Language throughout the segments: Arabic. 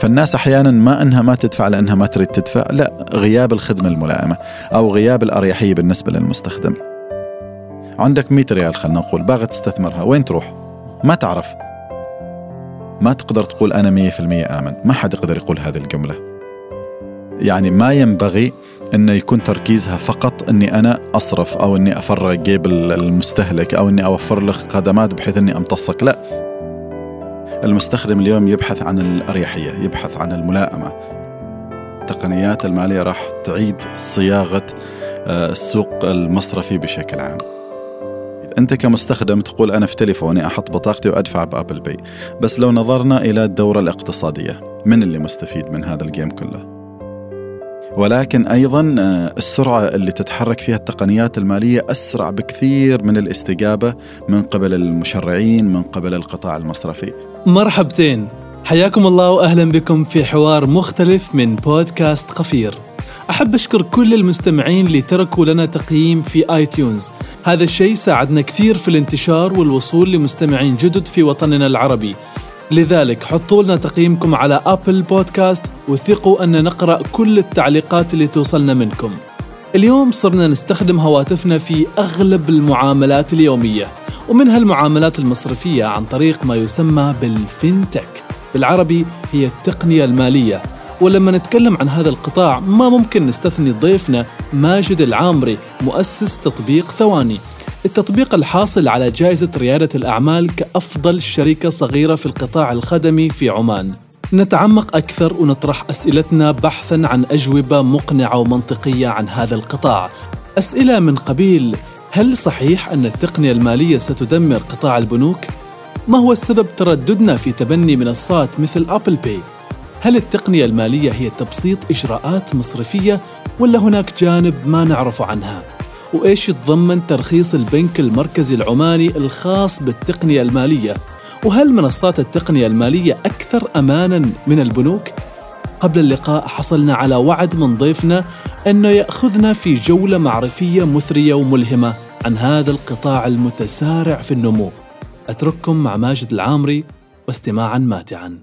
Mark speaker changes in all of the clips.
Speaker 1: فالناس أحيانا ما أنها ما تدفع لأنها ما تريد تدفع لا غياب الخدمة الملائمة أو غياب الأريحية بالنسبة للمستخدم. عندك 100 ريال خلينا نقول باغي تستثمرها وين تروح؟ ما تعرف. ما تقدر تقول أنا 100% آمن ما حد يقدر يقول هذه الجملة. يعني ما ينبغي انه يكون تركيزها فقط إني أنا أصرف أو إني افرغ جيب المستهلك أو إني أوفر له خدمات بحيث إني أمتصك لا. المستخدم اليوم يبحث عن الأريحية يبحث عن الملائمة. التقنيات المالية راح تعيد صياغة آه، السوق المصرفي بشكل عام. أنت كمستخدم تقول أنا في تليفوني أحط بطاقتي وأدفع ب Apple Pay بس لو نظرنا إلى الدورة الاقتصادية من اللي مستفيد من هذا ال game كله؟ ولكن أيضا آه، السرعة اللي تتحرك فيها التقنيات المالية أسرع بكثير من الاستجابة من قبل المشرعين من قبل القطاع المصرفي.
Speaker 2: مرحبتين حياكم الله واهلا بكم في حوار مختلف من بودكاست قفير. أحب أشكر كل المستمعين اللي تركوا لنا تقييم في iTunes هذا الشيء ساعدنا كثير في الانتشار والوصول لمستمعين جدد في وطننا العربي لذلك حطوا لنا تقييمكم على Apple Podcast وثقوا أن نقرأ كل التعليقات اللي توصلنا منكم. اليوم صرنا نستخدم هواتفنا في أغلب المعاملات اليومية ومنها المعاملات المصرفية عن طريق ما يسمى بالفينتك. بالعربي هي التقنية المالية ولما نتكلم عن هذا القطاع ما ممكن نستثني ضيفنا ماجد العامري مؤسس تطبيق ثواني. التطبيق الحاصل على جائزة ريادة الأعمال كأفضل شركة صغيرة في القطاع الخدمي في عمان نتعمق أكثر ونطرح أسئلتنا بحثا عن أجوبة مقنعة ومنطقية عن هذا القطاع أسئلة من قبيل هل صحيح أن التقنية المالية ستدمر قطاع البنوك؟ ما هو السبب ترددنا في تبني منصات مثل أبل باي؟ هل التقنية المالية هي تبسيط إجراءات مصرفية ولا هناك جانب ما نعرف عنها؟ وإيش يتضمن ترخيص البنك المركزي العماني الخاص بالتقنية المالية؟ وهل منصات التقنية المالية أكثر أمانا من البنوك؟ قبل اللقاء حصلنا على وعد من ضيفنا أنه يأخذنا في جولة معرفية مثرية وملهمة عن هذا القطاع المتسارع في النمو. أترككم مع ماجد العامري واستماعا ماتعا.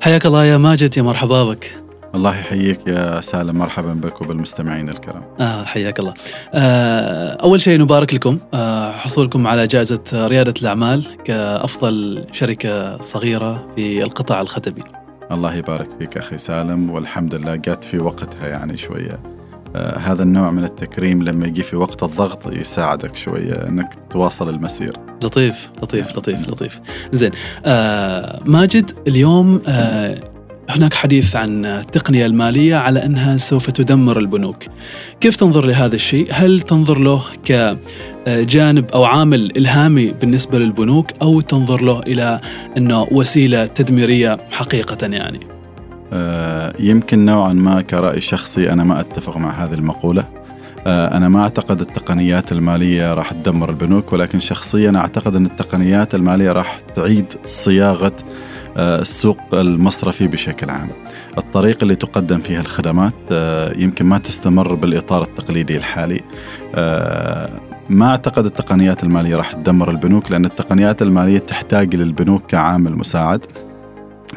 Speaker 2: حياك الله يا ماجد يا مرحبا بك.
Speaker 1: الله يحييك يا سالم مرحبا بك وبالمستمعين الكرام.
Speaker 2: آه حياك الله. آه أول شيء نبارك لكم. آه حصولكم على جائزة ريادة الأعمال كأفضل شركة صغيرة في القطاع الخدمي.
Speaker 1: الله يبارك فيك أخي سالم والحمد لله جات في وقتها يعني شوية. آه هذا النوع من التكريم لما يجي في وقت الضغط يساعدك شوية أنك تواصل المسير.
Speaker 2: لطيف لطيف لطيف لطيف. زين. آه ماجد اليوم آه هناك حديث عن التقنية المالية على أنها سوف تدمر البنوك كيف تنظر لهذا الشيء؟ هل تنظر له كجانب أو عامل إلهامي بالنسبة للبنوك أو تنظر له إلى أنه وسيلة تدميرية حقيقة يعني؟
Speaker 1: آه يمكن نوعا ما كرأي شخصي أنا ما أتفق مع هذه المقولة آه أنا ما أعتقد التقنيات المالية راح تدمر البنوك ولكن شخصيا أعتقد أن التقنيات المالية راح تعيد صياغة السوق المصرفي بشكل عام. الطريقة اللي تقدم فيها الخدمات آه، يمكن ما تستمر بالإطار التقليدي الحالي. آه، ما أعتقد التقنيات المالية راح تدمر البنوك لأن التقنيات المالية تحتاج للبنوك كعامل مساعد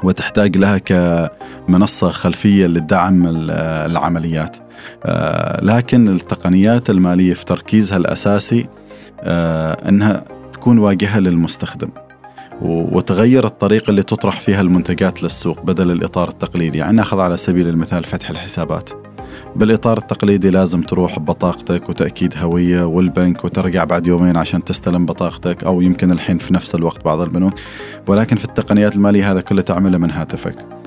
Speaker 1: وتحتاج لها كمنصة خلفية لدعم العمليات. لكن التقنيات المالية في تركيزها الأساسي أنها تكون واجهة للمستخدم. وتغير الطريقة اللي تطرح فيها المنتجات للسوق بدل الإطار التقليدي. يعني ناخذ على سبيل المثال فتح الحسابات. بالإطار التقليدي لازم تروح ببطاقتك وتأكيد هوية والبنك وترجع بعد يومين عشان تستلم بطاقتك أو يمكن الحين في نفس الوقت بعض البنوك ولكن في التقنيات المالية هذا كله تعمله من هاتفك.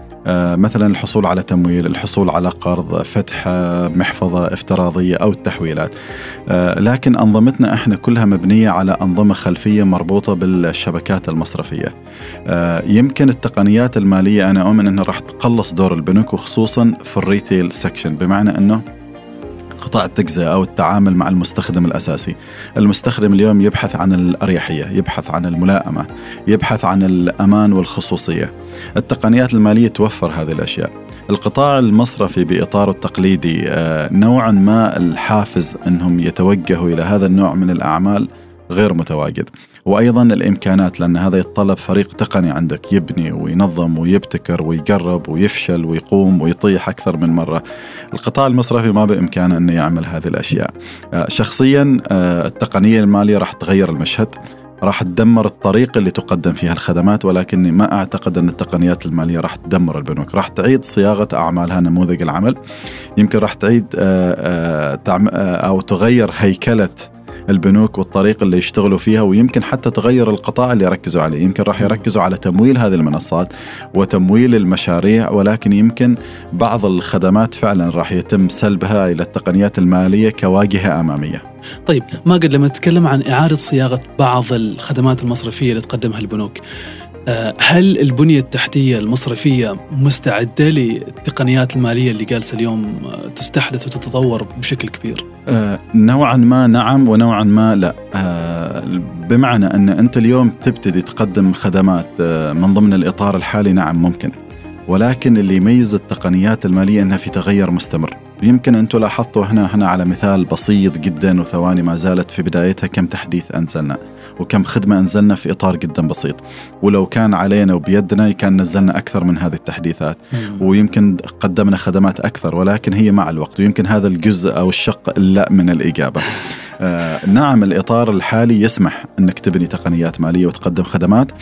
Speaker 1: مثلا الحصول على تمويل الحصول على قرض فتح محفظة افتراضية أو التحويلات. آه، لكن أنظمتنا إحنا كلها مبنية على أنظمة خلفية مربوطة بالشبكات المصرفية. آه، يمكن التقنيات المالية أنا أؤمن أنها راح تقلص دور البنوك وخصوصا في ال retail section بمعنى أنه قطاع التجزئة أو التعامل مع المستخدم الأساسي. المستخدم اليوم يبحث عن الأريحية يبحث عن الملائمة يبحث عن الأمان والخصوصية. التقنيات المالية توفر هذه الأشياء. القطاع المصرفي بإطاره التقليدي آه، نوعا ما الحافز أنهم يتوجهوا إلى هذا النوع من الأعمال غير متواجد. وأيضا الإمكانات لأن هذا يتطلب فريق تقني عندك يبني وينظم ويبتكر ويقرب ويفشل ويقوم ويطيح أكثر من مرة. القطاع المصرفي ما بإمكانه إنه يعمل هذه الأشياء. آه، شخصيا آه، التقنية المالية راح تغير المشهد. راح تدمر الطريقة اللي تقدم فيها الخدمات ولكني ما أعتقد أن التقنيات المالية راح تدمر البنوك راح تعيد صياغة أعمالها نموذج العمل يمكن راح تعيد أو تغير هيكلة البنوك والطريقة اللي يشتغلوا فيها ويمكن حتى تغير القطاع اللي يركزوا عليه. يمكن راح يركزوا على تمويل هذه المنصات وتمويل المشاريع ولكن يمكن بعض الخدمات فعلا راح يتم سلبها إلى التقنيات المالية كواجهة أمامية.
Speaker 2: طيب ما قد لما نتكلم عن إعادة صياغة بعض الخدمات المصرفية اللي تقدمها البنوك هل البنية التحتية المصرفية مستعدة للتقنيات المالية اللي جالسة اليوم آه، تستحدث وتتطور بشكل كبير؟
Speaker 1: آه نوعا ما نعم ونوعا ما لا. آه بمعنى أن أنت اليوم تبتدي تقدم خدمات آه من ضمن الإطار الحالي نعم ممكن. ولكن اللي يميز التقنيات المالية أنها في تغير مستمر. يمكن أنتم لاحظتوا هنا هنا على مثال بسيط جدا وثواني ما زالت في بدايتها كم تحديث أنزلنا. وكم خدمة أنزلنا في إطار جدا بسيط. ولو كان علينا وبيدنا كان نزلنا أكثر من هذه التحديثات. مم. ويمكن قدمنا خدمات أكثر ولكن هي مع الوقت ويمكن هذا الجزء أو الشق اللا من الإجابة. آه نعم الإطار الحالي يسمح أنك تبني تقنيات مالية وتقدم خدمات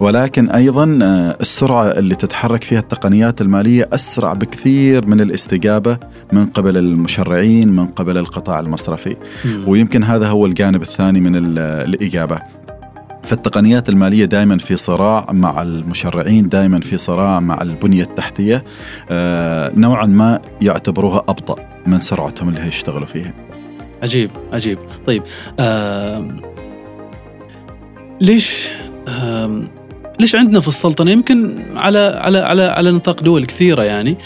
Speaker 1: ولكن أيضا آه السرعة اللي تتحرك فيها التقنيات المالية أسرع بكثير من الاستجابة من قبل المشرعين من قبل القطاع المصرفي. مم. ويمكن هذا هو الجانب الثاني من الإجابة. فالتقنيات المالية دائما في صراع مع المشرعين دائما في صراع مع البنية التحتية آه نوعا ما يعتبروها أبطأ من سرعتهم اللي هيشتغلوا فيها.
Speaker 2: عجيب عجيب. طيب ليش ليش عندنا في السلطنة؟ يمكن على على على على نطاق دول كثيرة يعني.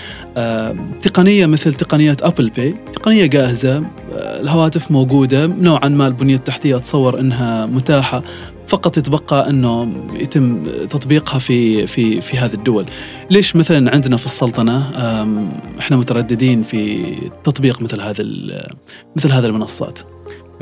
Speaker 2: تقنية مثل تقنيات أبل باي تقنية جاهزة آه الهواتف موجودة نوعا ما البنية التحتية أتصور إنها متاحة. فقط يتبقى أنه يتم تطبيقها في في في هذه الدول. ليش مثلا عندنا في السلطنة إحنا مترددين في تطبيق مثل هذا مثل هذه المنصات؟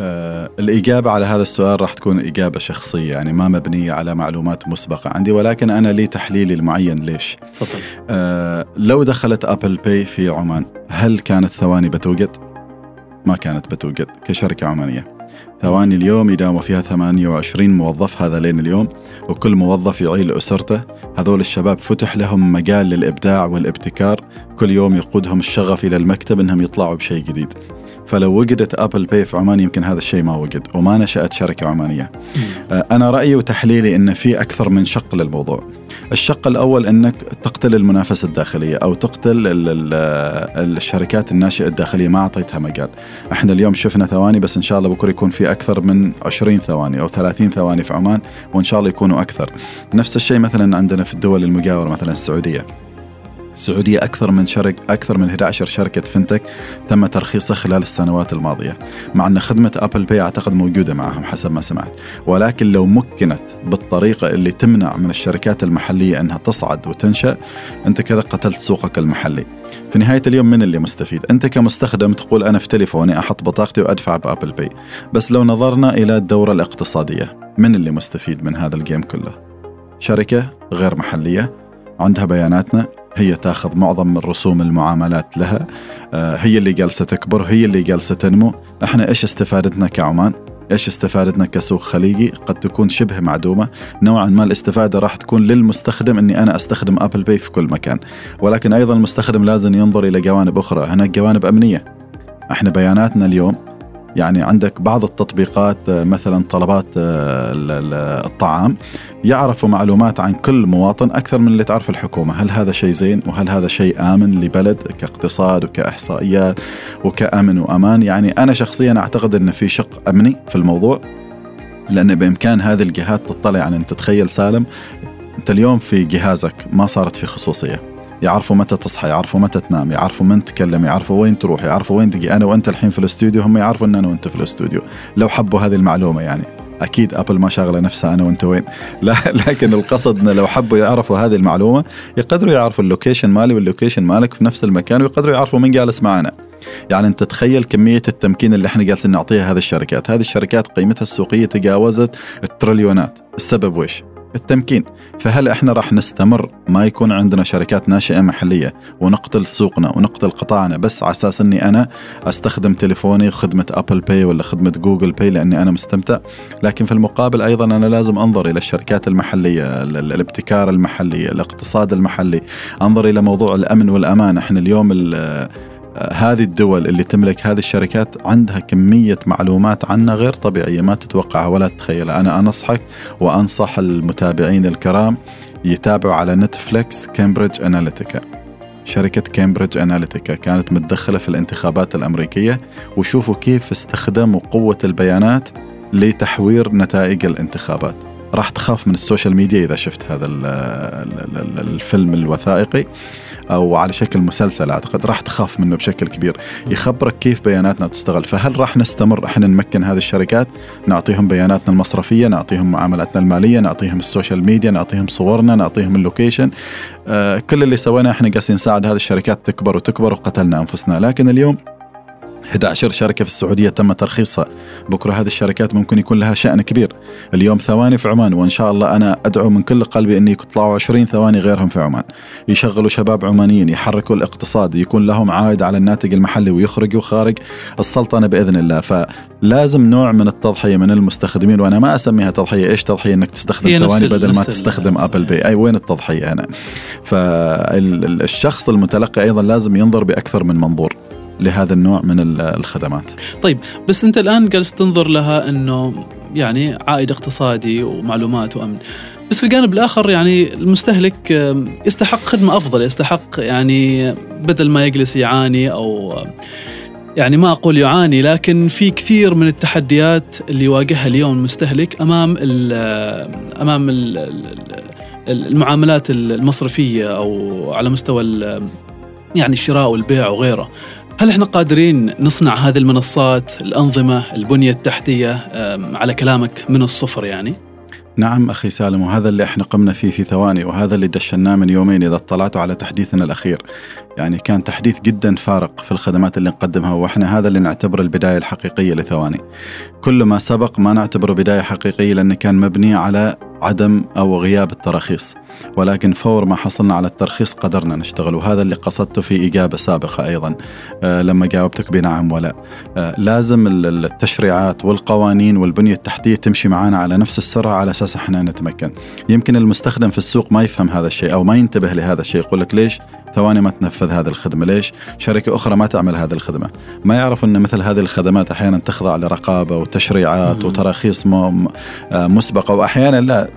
Speaker 1: آه الإجابة على هذا السؤال راح تكون إجابة شخصية يعني ما مبنية على معلومات مسبقة عندي ولكن أنا لي تحليلي المعين ليش
Speaker 2: فضل.
Speaker 1: آه لو دخلت أبل باي في عمان هل كانت ثواني بتوجد؟ ما كانت بتوجد كشركة عمانية ثواني اليوم يداوموا فيها 28 موظف هذا لين اليوم وكل موظف يعيل أسرته هذول الشباب فتح لهم مجال للإبداع والابتكار كل يوم يقودهم الشغف إلى المكتب أنهم يطلعوا بشيء جديد فلو وجدت Apple Pay في عمان يمكن هذا الشيء ما وجد وما نشأت شركة عمانية. آه، أنا رأيي وتحليلي إن في أكثر من شق للموضوع. الشق الأول إنك تقتل المنافسة الداخلية أو تقتل الشركات الناشئة الداخلية ما أعطيتها مجال. إحنا اليوم شفنا ثواني بس إن شاء الله بكرة يكون في أكثر من 20 ثواني أو 30 ثواني في عمان وإن شاء الله يكونوا أكثر. نفس الشيء مثلا عندنا في الدول المجاورة مثلا السعودية. السعودية أكثر من شركة أكثر من 11 شركة fintech تم ترخيصها خلال السنوات الماضية مع أن خدمة Apple Pay أعتقد موجودة معهم حسب ما سمعت. ولكن لو مكنت بالطريقة اللي تمنع من الشركات المحلية أنها تصعد وتنشأ أنت كذا قتلت سوقك المحلي. في نهاية اليوم من اللي مستفيد؟ أنت كمستخدم تقول أنا في تليفوني أحط بطاقتي وأدفع ب Apple Pay بس لو نظرنا إلى الدورة الاقتصادية من اللي مستفيد من هذا ال game كله؟ شركة غير محلية؟ عندها بياناتنا هي تاخذ معظم من رسوم المعاملات لها آه، هي اللي جالسة تكبر هي اللي جالسة تنمو. إحنا إيش استفادتنا كعمان؟ إيش استفادتنا كسوق خليجي؟ قد تكون شبه معدومة. نوعا ما الاستفادة راح تكون للمستخدم إني أنا أستخدم Apple Pay في كل مكان. ولكن أيضا المستخدم لازم ينظر إلى جوانب أخرى هناك جوانب أمنية. إحنا بياناتنا اليوم يعني عندك بعض التطبيقات آه، مثلا طلبات آه، الطعام يعرفوا معلومات عن كل مواطن أكثر من اللي تعرف الحكومة، هل هذا شيء زين؟ وهل هذا شيء آمن لبلد كاقتصاد وكإحصائيات وكأمن وأمان؟ يعني أنا شخصيا أعتقد إن في شق أمني في الموضوع لأن بإمكان هذه الجهات تطلع يعني أنت تخيل سالم أنت اليوم في جهازك ما صارت في خصوصية. يعرفوا متى تصحى يعرفوا متى تنام يعرفوا من تكلم يعرفوا وين تروح يعرفوا وين تجي. أنا وأنت الحين في الاستوديو هم يعرفوا إن أنا وأنت في الاستوديو. لو حبوا هذه المعلومة يعني. أكيد Apple ما شاغلة نفسها أنا وأنت وين. لا لكن القصد إنه لو حبوا يعرفوا هذه المعلومة يقدروا يعرفوا ال location مالي وال location مالك في نفس المكان ويقدروا يعرفوا من جالس معنا. يعني أنت تخيل كمية التمكين اللي إحنا جالسين نعطيها هذه الشركات. هذه الشركات قيمتها السوقية تجاوزت التريليونات. السبب ويش التمكين فهل إحنا راح نستمر؟ ما يكون عندنا شركات ناشئة محلية ونقتل سوقنا ونقتل قطاعنا بس على أساس إني أنا أستخدم تليفوني خدمة Apple Pay ولا خدمة Google Pay لأني أنا مستمتع. لكن في المقابل أيضا أنا لازم أنظر إلى الشركات المحلية الابتكار المحلي الاقتصاد المحلي. أنظر إلى موضوع الأمن والأمان. إحنا اليوم هذه الدول اللي تملك هذه الشركات عندها كمية معلومات عنا غير طبيعية ما تتوقعها ولا تتخيلها. أنا أنصحك وأنصح المتابعين الكرام يتابعوا على Netflix Cambridge Analytica. شركة Cambridge Analytica كانت متدخلة في الانتخابات الأمريكية وشوفوا كيف استخدموا قوة البيانات لتحوير نتائج الانتخابات. راح تخاف من ال social media إذا شفت هذا الفيلم الوثائقي. أو على شكل مسلسل أعتقد راح تخاف منه بشكل كبير يخبرك كيف بياناتنا تستغل. فهل راح نستمر إحنا نمكن هذه الشركات؟ نعطيهم بياناتنا المصرفية نعطيهم معاملاتنا المالية نعطيهم ال social media نعطيهم صورنا نعطيهم ال location. آه كل اللي سويناه إحنا قاعدين نساعد هذه الشركات تكبر وتكبر وقتلنا أنفسنا. لكن اليوم 11 شركة في السعودية تم ترخيصها. بكرة هذه الشركات ممكن يكون لها شأن كبير. اليوم ثواني في عمان وإن شاء الله أنا أدعو من كل قلبي أن يطلعوا 20 ثواني غيرهم في عمان. يشغلوا شباب عمانيين يحركوا الاقتصاد يكون لهم عائد على الناتج المحلي ويخرجوا خارج السلطنة بإذن الله. فلازم نوع من التضحية من المستخدمين وأنا ما أسميها تضحية. إيش تضحية؟ أنك تستخدم ثواني بدل ما تستخدم أبل باي أي وين التضحية هنا؟ فالشخص المتلقي أيضا لازم ينظر بأكثر من منظور. لهذا النوع من الخدمات.
Speaker 2: طيب بس أنت الآن جالس تنظر لها أنه يعني عائد اقتصادي ومعلومات وأمن. بس في الجانب الآخر يعني المستهلك يستحق خدمة أفضل يستحق يعني بدل ما يجلس يعاني أو يعني ما أقول يعاني لكن في كثير من التحديات اللي يواجهها اليوم المستهلك أمام ال أمام ال المعاملات المصرفية أو على مستوى يعني الشراء والبيع وغيره. هل إحنا قادرين نصنع هذه المنصات الأنظمة البنية التحتية على كلامك من الصفر يعني؟
Speaker 1: نعم أخي سالم وهذا اللي إحنا قمنا فيه في ثواني وهذا اللي دشناه من يومين إذا اطلعتوا على تحديثنا الأخير يعني كان تحديث جدا فارق في الخدمات اللي نقدمها وإحنا هذا اللي نعتبره البداية الحقيقية لثواني كل ما سبق ما نعتبره بداية حقيقية لأنه كان مبني على عدم أو غياب التراخيص. ولكن فور ما حصلنا على الترخيص قدرنا نشتغل وهذا اللي قصدته في إجابة سابقة أيضا آه لما جاوبتك بنعم. ولا آه لازم التشريعات والقوانين والبنية التحتية تمشي معنا على نفس السرعة على أساس إحنا نتمكن. يمكن المستخدم في السوق ما يفهم هذا الشيء أو ما ينتبه لهذا الشيء يقول لك ليش؟ ثواني ما تنفذ هذه الخدمة. ليش؟ شركة أخرى ما تعمل هذه الخدمة. ما يعرف إن مثل هذه الخدمات أحيانا تخضع لرقابة وتشريعات وتراخيص آه، مسبقة واحيانا لا.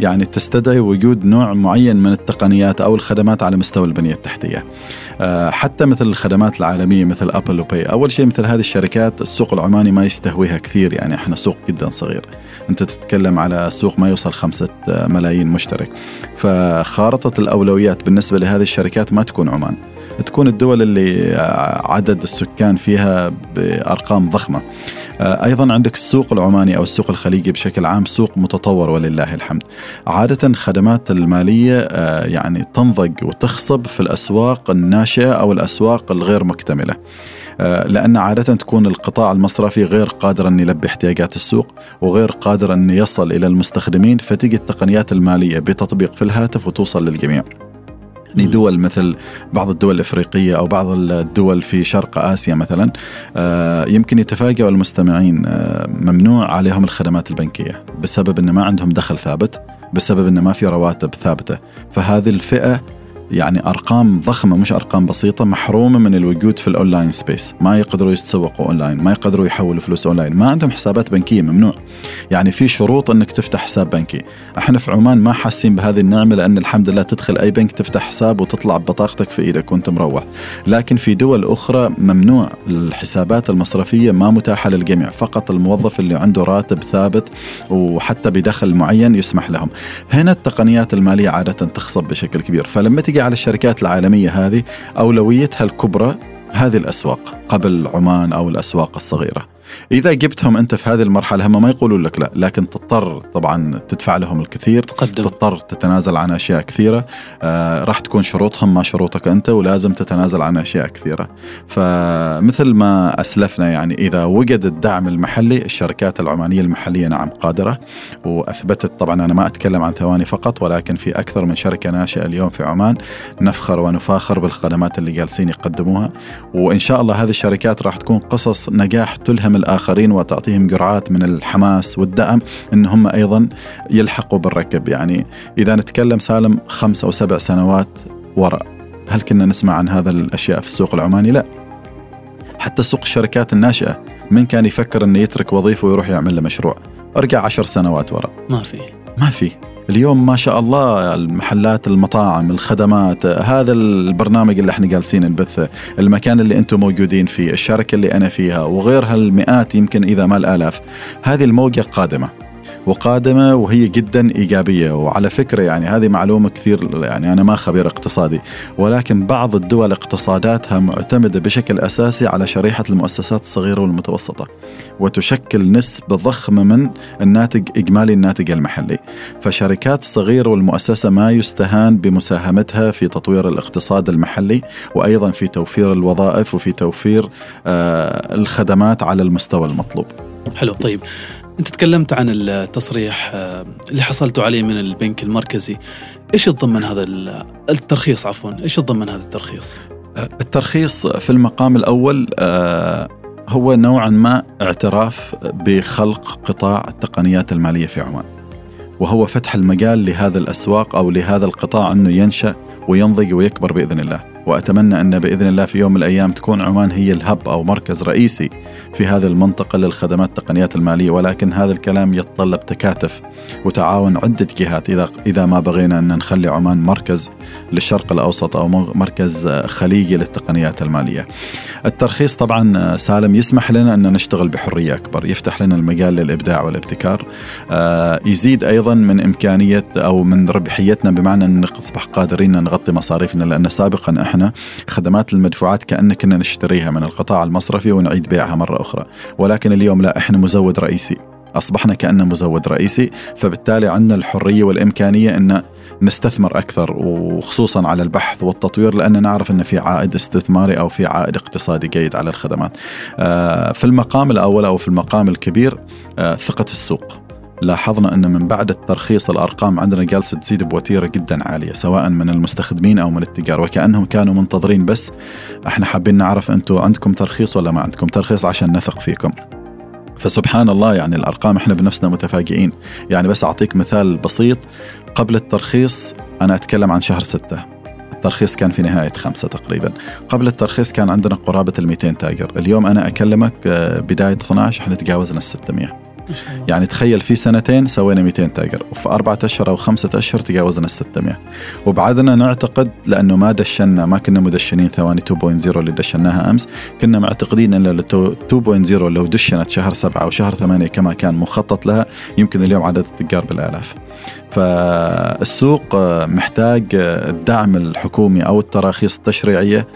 Speaker 1: يعني تستدعي وجود نوع معين من التقنيات أو الخدمات على مستوى البنية التحتية. آه، حتى مثل الخدمات العالمية مثل ابل وباي، أول شيء مثل هذه الشركات السوق العماني ما يستهويها كثير يعني إحنا سوق جدا صغير. أنت تتكلم على سوق ما يوصل خمسة ملايين مشترك. فخارطة الأولويات بالنسبة لهذه الشركات ما تكون عمان. تكون الدول اللي عدد السكان فيها بأرقام ضخمة. آه، أيضا عندك السوق العماني أو السوق الخليجي بشكل عام سوق متطور ولله الحمد. عادة خدمات المالية آه، يعني تنضج وتخصب في الأسواق الناشئة أو الأسواق الغير مكتملة. آه، لأن عادة تكون القطاع المصرفي غير قادر أن يلبي احتياجات السوق وغير قادر أن يصل إلى المستخدمين فتجي التقنيات المالية بتطبيق في الهاتف وتوصل للجميع. يعني دول مثل بعض الدول الإفريقية أو بعض الدول في شرق آسيا مثلا آه، يمكن يتفاجئوا المستمعين آه، ممنوع عليهم الخدمات البنكية بسبب إن ما عندهم دخل ثابت بسبب إن ما في رواتب ثابتة. فهذه الفئة يعني أرقام ضخمة مش أرقام بسيطة محرومة من الوجود في ال online space ما يقدروا يتسوقوا أونلاين ما يقدروا يحولوا فلوس أونلاين. ما عندهم حسابات بنكية ممنوع. يعني في شروط إنك تفتح حساب بنكي. إحنا في عمان ما حاسين بهذه النعمة لأن الحمد لله تدخل أي بنك تفتح حساب وتطلع ببطاقتك في إيدك وأنت مروح. لكن في دول أخرى ممنوع. الحسابات المصرفية ما متاحة للجميع. فقط الموظف اللي عنده راتب ثابت وحتى بدخل معين يسمح لهم. هنا التقنيات المالية عادة تخصب بشكل كبير. فلما تيجي على الشركات العالمية هذه أولويتها الكبرى هذه الأسواق قبل عمان أو الأسواق الصغيرة. إذا جبتهم أنت في هذه المرحلة هم ما يقولون لك لا لكن تضطر طبعا تدفع لهم الكثير
Speaker 2: تقدم.
Speaker 1: تضطر تتنازل عن أشياء كثيرة. آه راح تكون شروطهم ما شروطك أنت ولازم تتنازل عن أشياء كثيرة. فمثل ما أسلفنا يعني إذا وجد الدعم المحلي الشركات العمانية المحلية نعم قادرة وأثبتت طبعا أنا ما أتكلم عن ثواني فقط ولكن في أكثر من شركة ناشئة اليوم في عمان نفخر ونفاخر بالخدمات اللي جالسين يقدموها. وإن شاء الله هذه الشركات راح تكون قصص نجاح تلهم الآخرين وتعطيهم جرعات من الحماس والدعم إن هم أيضا يلحقوا بالركب يعني إذا نتكلم سالم خمس أو سبع سنوات وراء هل كنا نسمع عن هذا الأشياء في السوق العماني؟ لا. حتى سوق الشركات الناشئة من كان يفكر إنه يترك وظيفة ويروح يعمل له مشروع؟ أرجع عشر سنوات وراء.
Speaker 2: ما في
Speaker 1: ما في. اليوم ما شاء الله المحلات المطاعم الخدمات هذا البرنامج اللي إحنا جالسين نبثه المكان اللي أنتم موجودين فيه الشركة اللي أنا فيها وغيرها المئات يمكن إذا ما الآلاف. هذه الموجة قادمة. وقادمة وهي جدا إيجابية. وعلى فكرة يعني هذه معلومة كثير يعني أنا ما خبير اقتصادي ولكن بعض الدول اقتصاداتها معتمدة بشكل أساسي على شريحة المؤسسات الصغيرة والمتوسطة وتشكل نسبة ضخمة من الناتج إجمالي الناتج المحلي. فشركات الصغيرة والمؤسسة ما يستهان بمساهمتها في تطوير الاقتصاد المحلي وأيضا في توفير الوظائف وفي توفير آه الخدمات على المستوى المطلوب.
Speaker 2: حلو طيب. أنت تكلمت عن التصريح آه، اللي حصلتوا عليه من البنك المركزي. إيش يتضمن هذا الترخيص عفوا إيش يتضمن هذا الترخيص؟
Speaker 1: آه، الترخيص في المقام الأول آه، هو نوعا ما اعتراف بخلق قطاع التقنيات المالية في عمان. وهو فتح المجال لهذا الأسواق أو لهذا القطاع أنه ينشأ وينضج ويكبر بإذن الله. وأتمنى أن بإذن الله في يوم من الأيام تكون عمان هي الهب أو مركز رئيسي في هذه المنطقة للخدمات التقنيات المالية ولكن هذا الكلام يتطلب تكاتف وتعاون عدة جهات إذا إذا ما بغينا أن نخلي عمان مركز للشرق الأوسط أو مركز خليجي للتقنيات المالية. الترخيص طبعا سالم يسمح لنا أن نشتغل بحرية أكبر، يفتح لنا المجال للإبداع والابتكار. آه، يزيد أيضا من إمكانية أو من ربحيتنا بمعنى أن نصبح قادرين نغطي مصاريفنا لأن سابقا إحنا إحنا خدمات المدفوعات كأن كنا نشتريها من القطاع المصرفي ونعيد بيعها مرة أخرى. ولكن اليوم لا إحنا مزود رئيسي. أصبحنا كأننا مزود رئيسي فبالتالي عندنا الحرية والإمكانية أن نستثمر أكثر وخصوصا على البحث والتطوير لأن نعرف أن في عائد استثماري أو في عائد اقتصادي جيد على الخدمات. آه، في المقام الأول أو في المقام الكبير آه، ثقة السوق. لاحظنا أن من بعد الترخيص الأرقام عندنا جالسة تزيد بوتيرة جدا عالية سواء من المستخدمين أو من التجار وكأنهم كانوا منتظرين بس إحنا حابين نعرف أنتم عندكم ترخيص ولا ما عندكم ترخيص عشان نثق فيكم. فسبحان الله يعني الأرقام إحنا بنفسنا متفاجئين. يعني بس أعطيك مثال بسيط قبل الترخيص أنا أتكلم عن شهر ستة. الترخيص كان في نهاية خمسة تقريبا. قبل الترخيص كان عندنا قرابة ال 200 تاجر. اليوم أنا أكلمك آه، بداية 12 إحنا تجاوزنا ال 600 يعني تخيل في سنتين سوينا 200 تاجر وفي أربعة أشهر أو خمسة أشهر تجاوزنا ال 600 وبعدنا نعتقد لأنه ما دشنا ما كنا مدشنين ثواني 2.0 اللي دشناها أمس. كنا معتقدين أن 2.0 لو دشنت شهر سبعة أو شهر ثمانية كما كان مخطط لها يمكن اليوم عدد التجار بالآلاف. فالسوق محتاج الدعم الحكومي أو التراخيص التشريعية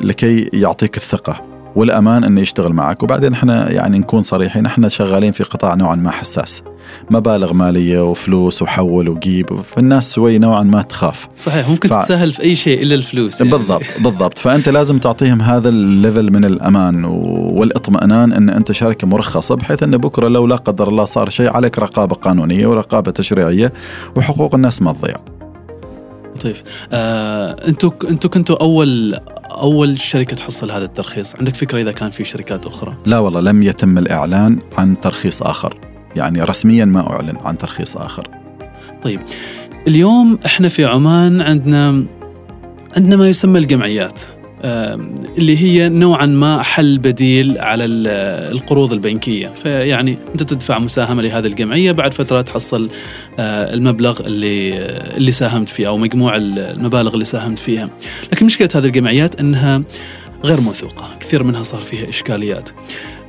Speaker 1: لكي يعطيك الثقة. والأمان انه يشتغل معك. وبعدين إحنا يعني نكون صريحين إحنا شغالين في قطاع نوعا ما حساس. مبالغ مالية وفلوس وحول وجيب فالناس شوي نوعا ما تخاف.
Speaker 2: صحيح ممكن ف... تتساهل في أي شيء إلا الفلوس
Speaker 1: يعني. بالضبط بالضبط. فأنت لازم تعطيهم هذا ال level من الأمان والإطمئنان إن أنت شركة مرخصة بحيث إن بكرة لو لا قدر الله صار شيء عليك رقابة قانونية ورقابة تشريعية وحقوق الناس ما تضيع.
Speaker 2: لطيف آه، أنتوا أنتوا كنتوا أول أول شركة تحصل هذا الترخيص؟ عندك فكرة إذا كان في شركات أخرى؟
Speaker 1: لا والله لم يتم الإعلان عن ترخيص آخر. يعني رسميا ما أعلن عن ترخيص آخر.
Speaker 2: طيب اليوم إحنا في عمان عندنا عندنا ما يسمى الجمعيات. اللي هي نوعا ما حل بديل على القروض البنكية. فيعني أنت تدفع مساهمة لهذه الجمعية بعد فترة تحصل آه، المبلغ اللي اللي ساهمت فيه أو مجموع المبالغ اللي ساهمت فيها. لكن مشكلة هذه الجمعيات إنها غير موثوقة. كثير منها صار فيها إشكاليات.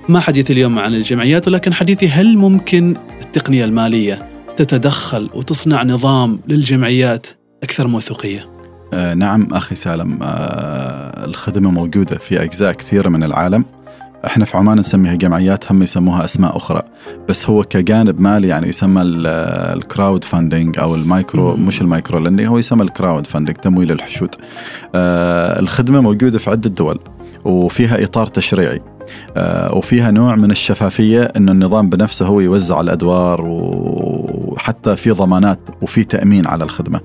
Speaker 2: ما حديثي اليوم عن الجمعيات ولكن حديثي هل ممكن التقنية المالية تتدخل وتصنع نظام للجمعيات أكثر موثوقية؟
Speaker 1: آه نعم أخي سالم آه الخدمة موجودة في أجزاء كثيرة من العالم. إحنا في عمان نسميها جمعيات هم يسموها أسماء أخرى. بس هو كجانب مالي يعني يسمى ال crowdfunding أو المايكرو. مش ال micro lending هو يسمى ال crowdfunding تمويل الحشود. آه الخدمة موجودة في عدة دول وفيها إطار تشريعي. وفيها نوع من الشفافية إنه النظام بنفسه هو يوزع الأدوار وحتى في ضمانات وفي تأمين على الخدمة.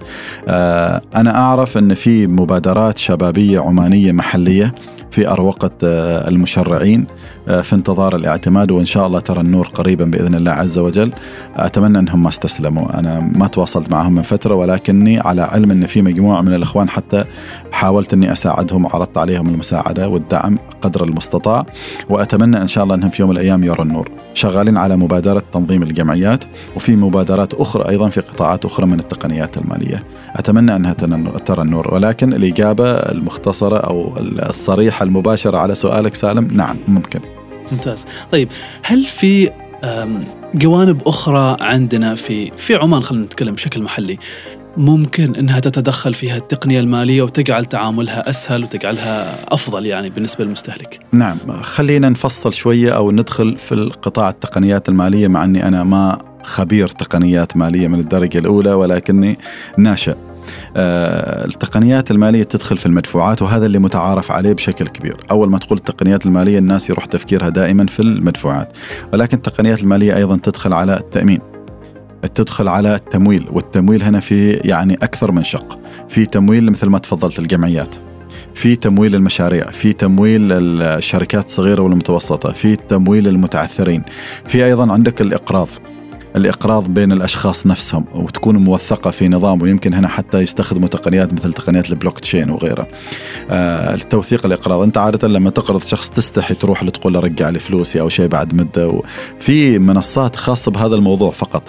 Speaker 1: آه أنا أعرف إن في مبادرات شبابية عمانية محلية في أروقة آه، المشرعين آه، في انتظار الاعتماد وإن شاء الله ترى النور قريبا بإذن الله عز وجل. أتمنى أنهم ما استسلموا. أنا ما تواصلت معهم من فترة ولكني على علم أن في مجموعة من الإخوان حتى حاولت أني أساعدهم وعرضت عليهم المساعدة والدعم قدر المستطاع. وأتمنى إن شاء الله أنهم في يوم من الأيام يروا النور. شغالين على مبادرة تنظيم الجمعيات وفي مبادرات أخرى أيضا في قطاعات أخرى من التقنيات المالية. أتمنى أنها تن- ترى النور. ولكن الإجابة المختصرة أو الصريحة المباشرة على سؤالك سالم نعم ممكن.
Speaker 2: ممتاز. طيب هل في جوانب أخرى عندنا في في عمان خلينا نتكلم بشكل محلي ممكن إنها تتدخل فيها التقنيه المالية وتجعل تعاملها أسهل وتجعلها أفضل يعني بالنسبة للمستهلك
Speaker 1: نعم خلينا نفصل شوية أو ندخل في القطاع التقنيات المالية مع أني أنا ما خبير تقنيات مالية من الدرجة الأولى ولكني ناشئ. التقنيات المالية تدخل في المدفوعات وهذا اللي متعارف عليه بشكل كبير. أول ما تقول التقنيات المالية الناس يروح تفكيرها دائما في المدفوعات. ولكن التقنيات المالية أيضا تدخل على التأمين تدخل على التمويل والتمويل هنا في يعني أكثر من شق. في تمويل مثل ما تفضلت الجمعيات في تمويل المشاريع في تمويل الشركات الصغيرة والمتوسطة في تمويل المتعثرين في أيضا عندك الإقراض. الإقراض بين الأشخاص نفسهم وتكون موثقة في نظام ويمكن هنا حتى يستخدموا تقنيات مثل تقنيات البلوك تشين وغيرها. آه التوثيق الإقراض. أنت عادة لما تقرض شخص تستحي تروح له تقول له رجع لي فلوسي أو شيء بعد مدة. في منصات خاصة بهذا الموضوع فقط.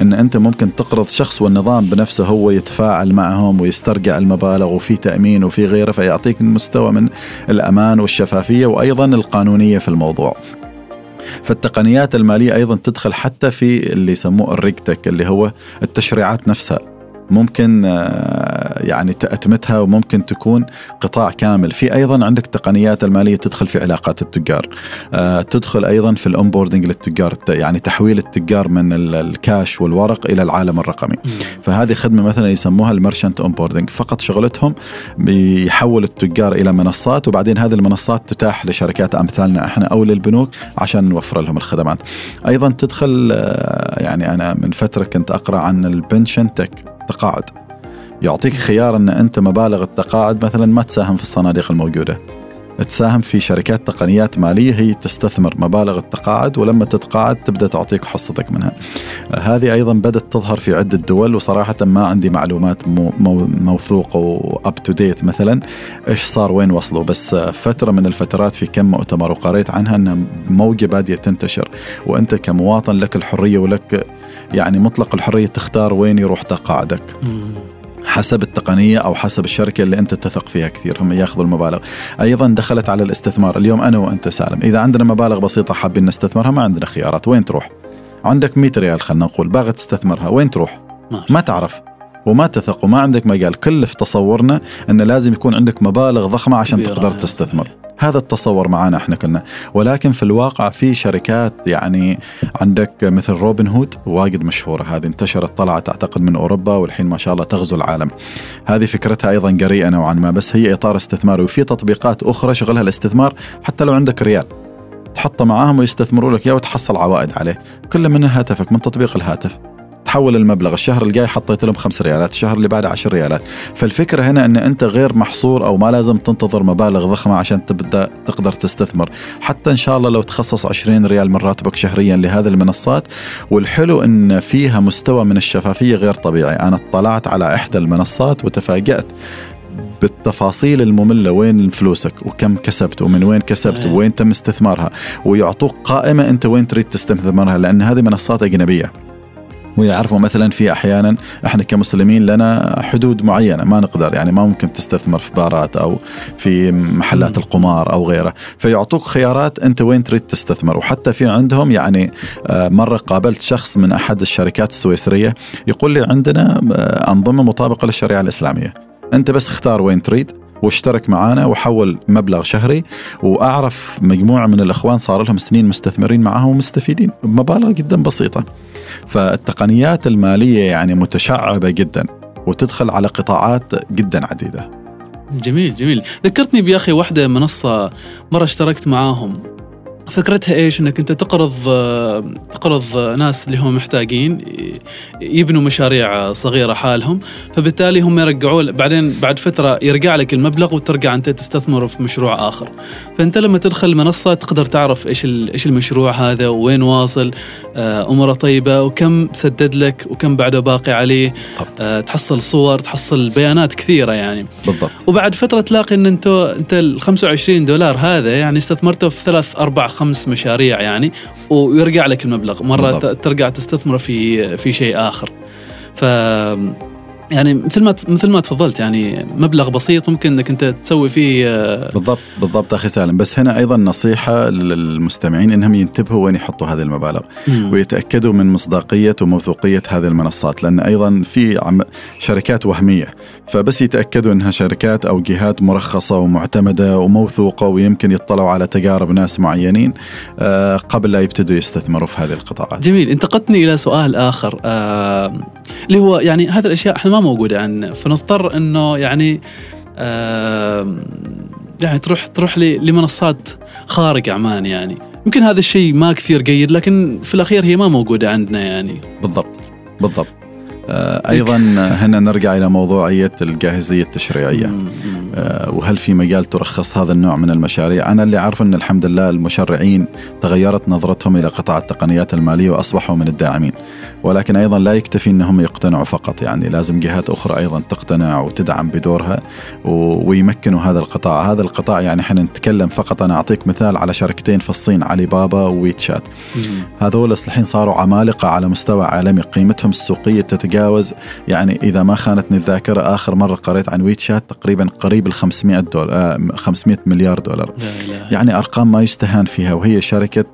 Speaker 1: إن أنت ممكن تقرض شخص والنظام بنفسه هو يتفاعل معهم ويسترجع المبالغ وفي تأمين وفي غيره فيعطيك مستوى من الأمان والشفافية وأيضا القانونية في الموضوع. فالتقنيات المالية أيضا تدخل حتى في اللي يسموه الريكتك اللي هو التشريعات نفسها. ممكن آه، يعني تأتمتها وممكن تكون قطاع كامل. في أيضا عندك تقنيات المالية تدخل في علاقات التجار. آه، تدخل أيضا في ال onboarding للتجار يعني تحويل التجار من ال- الكاش والورق إلى العالم الرقمي. فهذه خدمة مثلا يسموها ال merchant onboarding فقط شغلتهم بيحول التجار إلى منصات وبعدين هذه المنصات تتاح لشركات أمثالنا إحنا أو للبنوك عشان نوفر لهم الخدمات. أيضا تدخل آه، يعني أنا من فترة كنت أقرأ عن ال pension tech تقاعد يعطيك خيار إن أنت مبالغ التقاعد مثلا ما تساهم في الصناديق الموجودة. تساهم في شركات تقنيات مالية هي تستثمر مبالغ التقاعد ولما تتقاعد تبدأ تعطيك حصتك منها. هذه أيضا بدأت تظهر في عدة دول وصراحه ما عندي معلومات مو مو موثوقه واب تو ديت مثلا إيش صار وين وصلوا بس فترة من الفترات في كم مؤتمر وقريت عنها إن موجة بادية تنتشر وأنت كمواطن لك الحرية ولك يعني مطلق الحرية تختار وين يروح تقاعدك. حسب التقنية أو حسب الشركة اللي أنت تثق فيها كثير هم ياخذوا المبالغ. أيضا دخلت على الاستثمار. اليوم أنا وأنت سالم. إذا عندنا مبالغ بسيطة حابين نستثمرها ما عندنا خيارات. وين تروح؟ عندك 100 ريال خلينا نقول. باغي تستثمرها. وين تروح؟
Speaker 2: ما
Speaker 1: تعرف. وما تثق وما عندك مجال. كل في تصورنا أن لازم يكون عندك مبالغ ضخمة عشان تقدر تستثمر. هذا التصور معنا إحنا كلنا. ولكن في الواقع في شركات يعني عندك مثل روبن هود واجد مشهورة. هذه انتشرت طلعت أعتقد من أوروبا والحين ما شاء الله تغزو العالم. هذه فكرتها أيضا جريئه نوعا ما بس هي إطار استثماري وفي تطبيقات أخرى شغلها الاستثمار حتى لو عندك ريال تحطه معاهم ويستثمروا لك إياه وتحصل عوائد عليه. كل من هاتفك من تطبيق الهاتف. تحول المبلغ. الشهر الجاي حطيت لهم خمس ريالات الشهر اللي بعده عشر ريالات. فالفكرة هنا أن أنت غير محصور أو ما لازم تنتظر مبالغ ضخمة عشان تبدأ تقدر تستثمر. حتى إن شاء الله لو تخصص 20 ريال من راتبك شهريا لهذه المنصات والحلو أن فيها مستوى من الشفافية غير طبيعي. أنا اطلعت على إحدى المنصات وتفاجأت بالتفاصيل المملة. وين فلوسك؟ وكم كسبت؟ ومن وين كسبت. وين تم استثمارها؟ ويعطوك قائمة أنت وين تريد تستثمرها لأن هذه منصات أجنبية. ويعرفوا مثلا في أحيانا إحنا كمسلمين لنا حدود معينة ما نقدر يعني ما ممكن تستثمر في بارات أو في محلات. القمار أو غيره. فيعطوك خيارات أنت وين تريد تستثمر. وحتى في عندهم يعني آه، مرة قابلت شخص من أحد الشركات السويسرية يقول لي عندنا آه، أنظمة مطابقة للشريعة الإسلامية. أنت بس اختار وين تريد واشترك معانا وحول مبلغ شهري وأعرف مجموعة من الأخوان صار لهم سنين مستثمرين معاهم ومستفيدين بمبالغ جدا بسيطة. فالتقنيات المالية يعني متشعبة جدا وتدخل على قطاعات جدا عديدة.
Speaker 2: جميل جميل ذكرتني بيا أخي واحدة منصة مرة اشتركت معاهم فكرتها إيش؟ إنك أنت تقرض تقرض ناس اللي هم محتاجين يبنوا مشاريع صغيرة حالهم فبالتالي هم يرجعوا بعدين بعد فترة يرجع لك المبلغ وترجع أنت تستثمر في مشروع آخر. فأنت لما تدخل المنصه تقدر تعرف إيش إيش المشروع هذا وين واصل آه، أموره طيبة وكم سدد لك وكم بعده باقي عليه آه، تحصل صور تحصل بيانات كثيرة يعني.
Speaker 1: بالضبط.
Speaker 2: وبعد فترة تلاقي إن انت أنت ال 25 دولار هذا يعني استثمرته في ثلاث أربع خمس مشاريع يعني ويرجع لك المبلغ مرة بالضبط. ترجع تستثمر في في شيء آخر ف يعني مثل ما مثل ما تفضلت يعني مبلغ بسيط ممكن إنك أنت تسوي فيه
Speaker 1: آه، بالضبط بالضبط أخي سالم بس هنا أيضا نصيحة للمستمعين إنهم ينتبهوا وين يحطوا هذه المبالغ مم. ويتأكدوا من مصداقية وموثوقية هذه المنصات لأن أيضا في شركات وهمية فبس يتأكدوا إنها شركات أو جهات مرخصة ومعتمدة وموثوقة ويمكن يطلعوا على تجارب ناس معينين آه، قبل لا يبتدوا يستثمروا في هذه القطاعات.
Speaker 2: جميل انتقلتني إلى سؤال آخر آه، اللي هو يعني هذه الأشياء إحنا ما موجودة عندنا. فنضطر إنه يعني آه يعني تروح تروح لمنصات خارج عمان يعني. يمكن هذا الشيء ما كثير جيد لكن في الأخير هي ما موجودة عندنا يعني.
Speaker 1: بالضبط بالضبط. أيضا هنا نرجع إلى موضوعية الجاهزية التشريعية. آه، وهل في مجال ترخص هذا النوع من المشاريع؟ أنا اللي عارفه إن الحمد لله المشرعين تغيرت نظرتهم إلى قطاع التقنيات المالية وأصبحوا من الداعمين. ولكن أيضا لا يكتفي إنهم يقتنعوا فقط. يعني لازم جهات أخرى أيضا تقتنع وتدعم بدورها ويمكنوا هذا القطاع. هذا القطاع يعني إحنا نتكلم فقط. أنا أعطيك مثال على شركتين في الصين علي بابا وويتشات هذول الحين صاروا عمالقة على مستوى عالمي. قيمتهم السوقية تتجاوز يعني إذا ما خانتني الذاكرة آخر مرة قريت عن ويتشات تقريبا قريب ال 500 دولار 500 مليار دولار. يعني أرقام ما يستهان فيها وهي شركة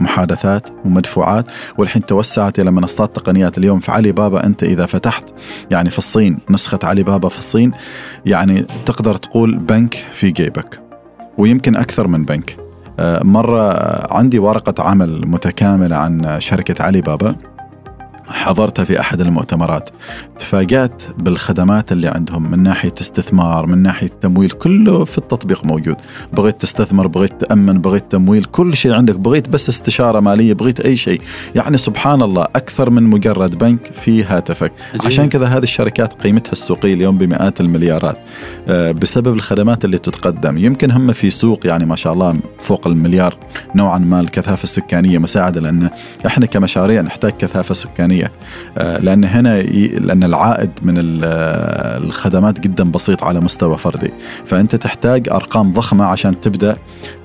Speaker 1: محادثات ومدفوعات والحين توسعت إلى منصات تقنيات. اليوم في علي بابا أنت إذا فتحت يعني في الصين نسخة علي بابا في الصين يعني تقدر تقول بنك في جيبك ويمكن أكثر من بنك. آه، مرة عندي ورقة عمل متكاملة عن شركة علي بابا. حضرتها في أحد المؤتمرات تفاجأت بالخدمات اللي عندهم من ناحية استثمار من ناحية تمويل كله في التطبيق موجود. بغيت تستثمر بغيت تأمن بغيت تمويل كل شيء عندك. بغيت بس استشارة مالية بغيت أي شيء. يعني سبحان الله أكثر من مجرد بنك في هاتفك. أجيب. عشان كذا هذه الشركات قيمتها السوقية اليوم بمئات المليارات. آه، بسبب الخدمات اللي تتقدم. يمكن هم في سوق يعني ما شاء الله فوق المليار نوعا ما الكثافة السكانية مساعدة لأن إحنا كمشاريع نحتاج كثافة سكانية. الإنسانية آه، لأن هنا لأن العائد من الخدمات جدا بسيط على مستوى فردي. فأنت تحتاج أرقام ضخمة عشان تبدأ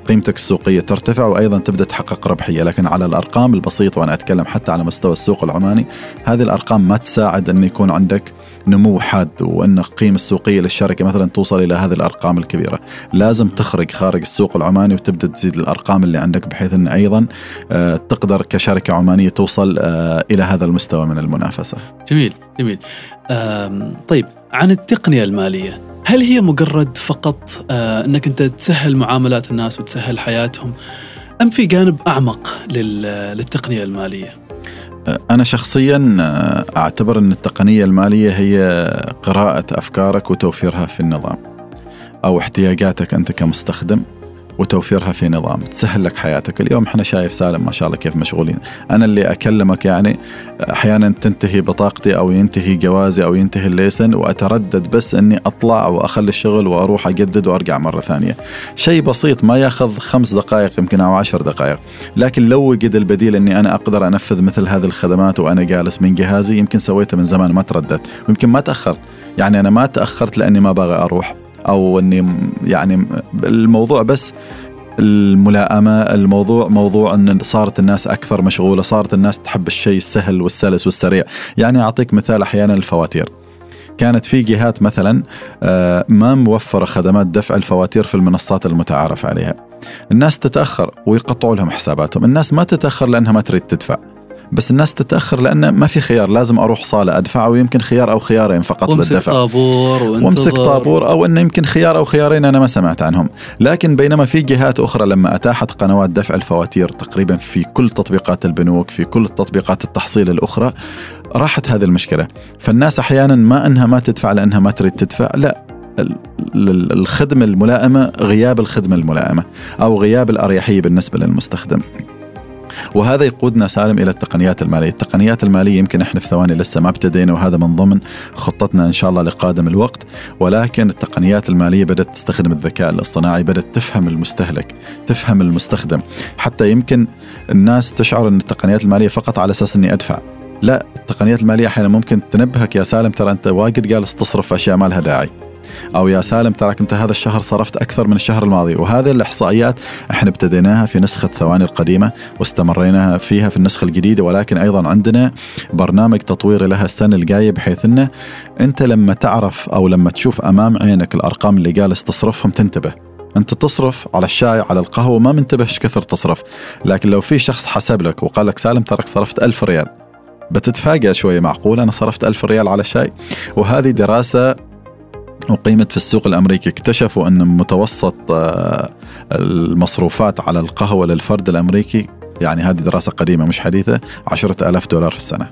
Speaker 1: قيمتك السوقية ترتفع وأيضا تبدأ تحقق ربحية لكن على الأرقام البسيطة وأنا أتكلم حتى على مستوى السوق العماني هذه الأرقام ما تساعد أن يكون عندك نمو حاد وأن القيمه السوقية للشركة مثلا توصل إلى هذه الأرقام الكبيرة، لازم تخرج خارج السوق العماني وتبدأ تزيد الأرقام اللي عندك بحيث أن أيضا آه، تقدر كشركة عمانية توصل آه، إلى هذا المستوى من المنافسة.
Speaker 2: جميل جميل. طيب عن التقنية المالية، هل هي مجرد فقط آه، إنك أنت تسهل معاملات الناس وتسهل حياتهم أم في جانب أعمق للتقنية المالية؟
Speaker 1: أنا شخصيا آه، أعتبر أن التقنية المالية هي قراءة أفكارك وتوفيرها في النظام أو احتياجاتك أنت كمستخدم وتوفيرها في نظام. تسهل لك حياتك. اليوم إحنا شايف سالم ما شاء الله كيف مشغولين. أنا اللي أكلمك يعني أحيانا تنتهي بطاقتي أو ينتهي جوازي أو ينتهي الليسن وأتردد بس إني أطلع وأخلي الشغل وأروح أجدد وأرجع مرة ثانية. شيء بسيط ما يأخذ خمس دقائق يمكن أو عشر دقائق. لكن لو وجد البديل إني أنا أقدر أنفذ مثل هذه الخدمات وأنا جالس من جهازي يمكن سويته من زمان ما ترددت. ويمكن ما تأخرت. يعني أنا ما تأخرت لأني ما باغي أروح. أو إني يعني الموضوع بس الملائمه الموضوع موضوع إن صارت الناس أكثر مشغولة صارت الناس تحب الشيء السهل والسلس والسريع. يعني أعطيك مثال أحيانا الفواتير. كانت في جهات مثلا آه، ما موفرة خدمات دفع الفواتير في المنصات المتعارف عليها. الناس تتأخر ويقطعوا لهم حساباتهم. الناس ما تتأخر لأنها ما تريد تدفع. بس الناس تتأخر لأن ما في خيار لازم أروح صالة أدفع ويمكن خيار أو خيارين فقط
Speaker 2: وامسك
Speaker 1: للدفع.
Speaker 2: طابور
Speaker 1: وامسك طابور أو انه يمكن خيار أو خيارين أنا ما سمعت عنهم، لكن بينما في جهات أخرى لما أتاحت قنوات دفع الفواتير تقريبا في كل تطبيقات البنوك، في كل تطبيقات التحصيل الأخرى راحت هذه المشكلة، فالناس أحيانا ما إنها ما تدفع لإنها ما تريد تدفع، لا. ال- ال- الخدمة الملائمة غياب الخدمة الملائمة أو غياب الأريحية بالنسبة للمستخدم. وهذا يقودنا سالم إلى التقنيات المالية، التقنيات المالية يمكن إحنا في ثواني لسه ما ابتدينا وهذا من ضمن خطتنا إن شاء الله لقادم الوقت، ولكن التقنيات المالية بدأت تستخدم الذكاء الاصطناعي، بدأت تفهم المستهلك، تفهم المستخدم، حتى يمكن الناس تشعر إن التقنيات المالية فقط على أساس إني أدفع. لا التقنيات المالية أحيانا ممكن تنبهك يا سالم ترى أنت واجد جالس تصرف أشياء ما لها داعي. أو يا سالم تراك أنت هذا الشهر صرفت أكثر من الشهر الماضي. وهذه الإحصائيات إحنا ابتديناها في نسخة ثواني القديمة واستمرينا فيها في النسخة الجديدة. ولكن أيضا عندنا برنامج تطويري لها السنة الجاية بحيث إنه أنت لما تعرف أو لما تشوف أمام عينك الأرقام اللي جالس تصرفهم تنتبه. أنت تصرف على الشاي على القهوة ما منتبه إيش كثر تصرف. لكن لو في شخص حسب لك وقال لك سالم تراك صرفت ألف ريال. بتتفاجأ شوية معقول أنا صرفت ألف ريال على الشاي وهذه دراسة أقيمت في السوق الأمريكي. اكتشفوا أن متوسط آه، المصروفات على القهوة للفرد الأمريكي يعني هذه دراسة قديمة مش حديثة عشرة ألاف دولار في السنة.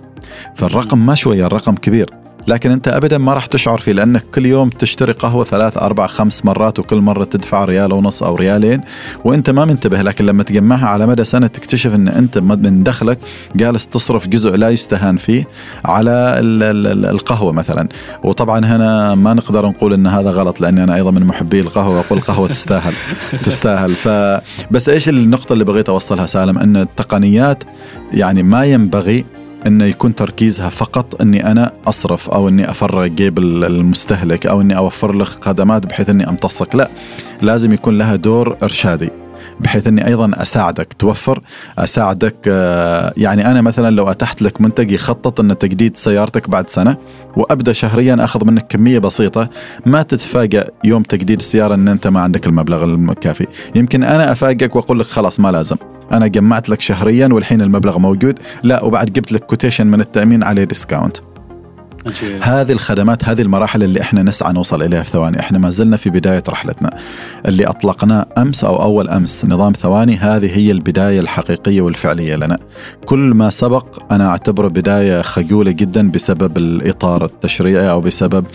Speaker 1: فالرقم ما شوية الرقم كبير. لكن انت ابدا ما راح تشعر فيه لأنك كل يوم تشتري قهوة ثلاث أربع خمس مرات وكل مرة تدفع ريال ونص أو ريالين وأنت ما منتبه. لكن لما تجمعها على مدى سنة تكتشف إن أنت من دخلك جالس تصرف جزء لا يستهان فيه على ال- ال- ال- القهوة مثلا. وطبعا هنا ما نقدر نقول إن هذا غلط لأني أنا أيضا من محبي القهوة وأقول القهوه تستاهل تستاهل. فبس إيش النقطة اللي بغيت أوصلها سالم؟ إن التقنيات يعني ما ينبغي انه يكون تركيزها فقط أني أنا أصرف أو أني أفرغ جيب ال- المستهلك أو أني أوفر له خدمات بحيث أني أمتصك. لا لازم يكون لها دور إرشادي. بحيث إني أيضا أساعدك. توفر أساعدك آه، يعني أنا مثلا لو أتحت لك منتج يخطط ان تجديد سيارتك بعد سنة وأبدأ شهريا أخذ منك كمية بسيطة ما تتفاجأ يوم تجديد السيارة إن أنت ما عندك المبلغ الكافي. يمكن أنا أفاجئك وأقول لك خلاص ما لازم. أنا جمعت لك شهريا والحين المبلغ موجود. لا وبعد جبت لك quotation من التأمين عليه discount
Speaker 2: عجيب.
Speaker 1: هذه الخدمات هذه المراحل اللي إحنا نسعى نوصل إليها في ثواني. إحنا ما زلنا في بداية رحلتنا. اللي اطلقناه أمس أو أول أمس نظام ثواني هذه هي البداية الحقيقية والفعلية لنا. كل ما سبق أنا اعتبره بداية خجولة جدا بسبب الإطار التشريعي أو بسبب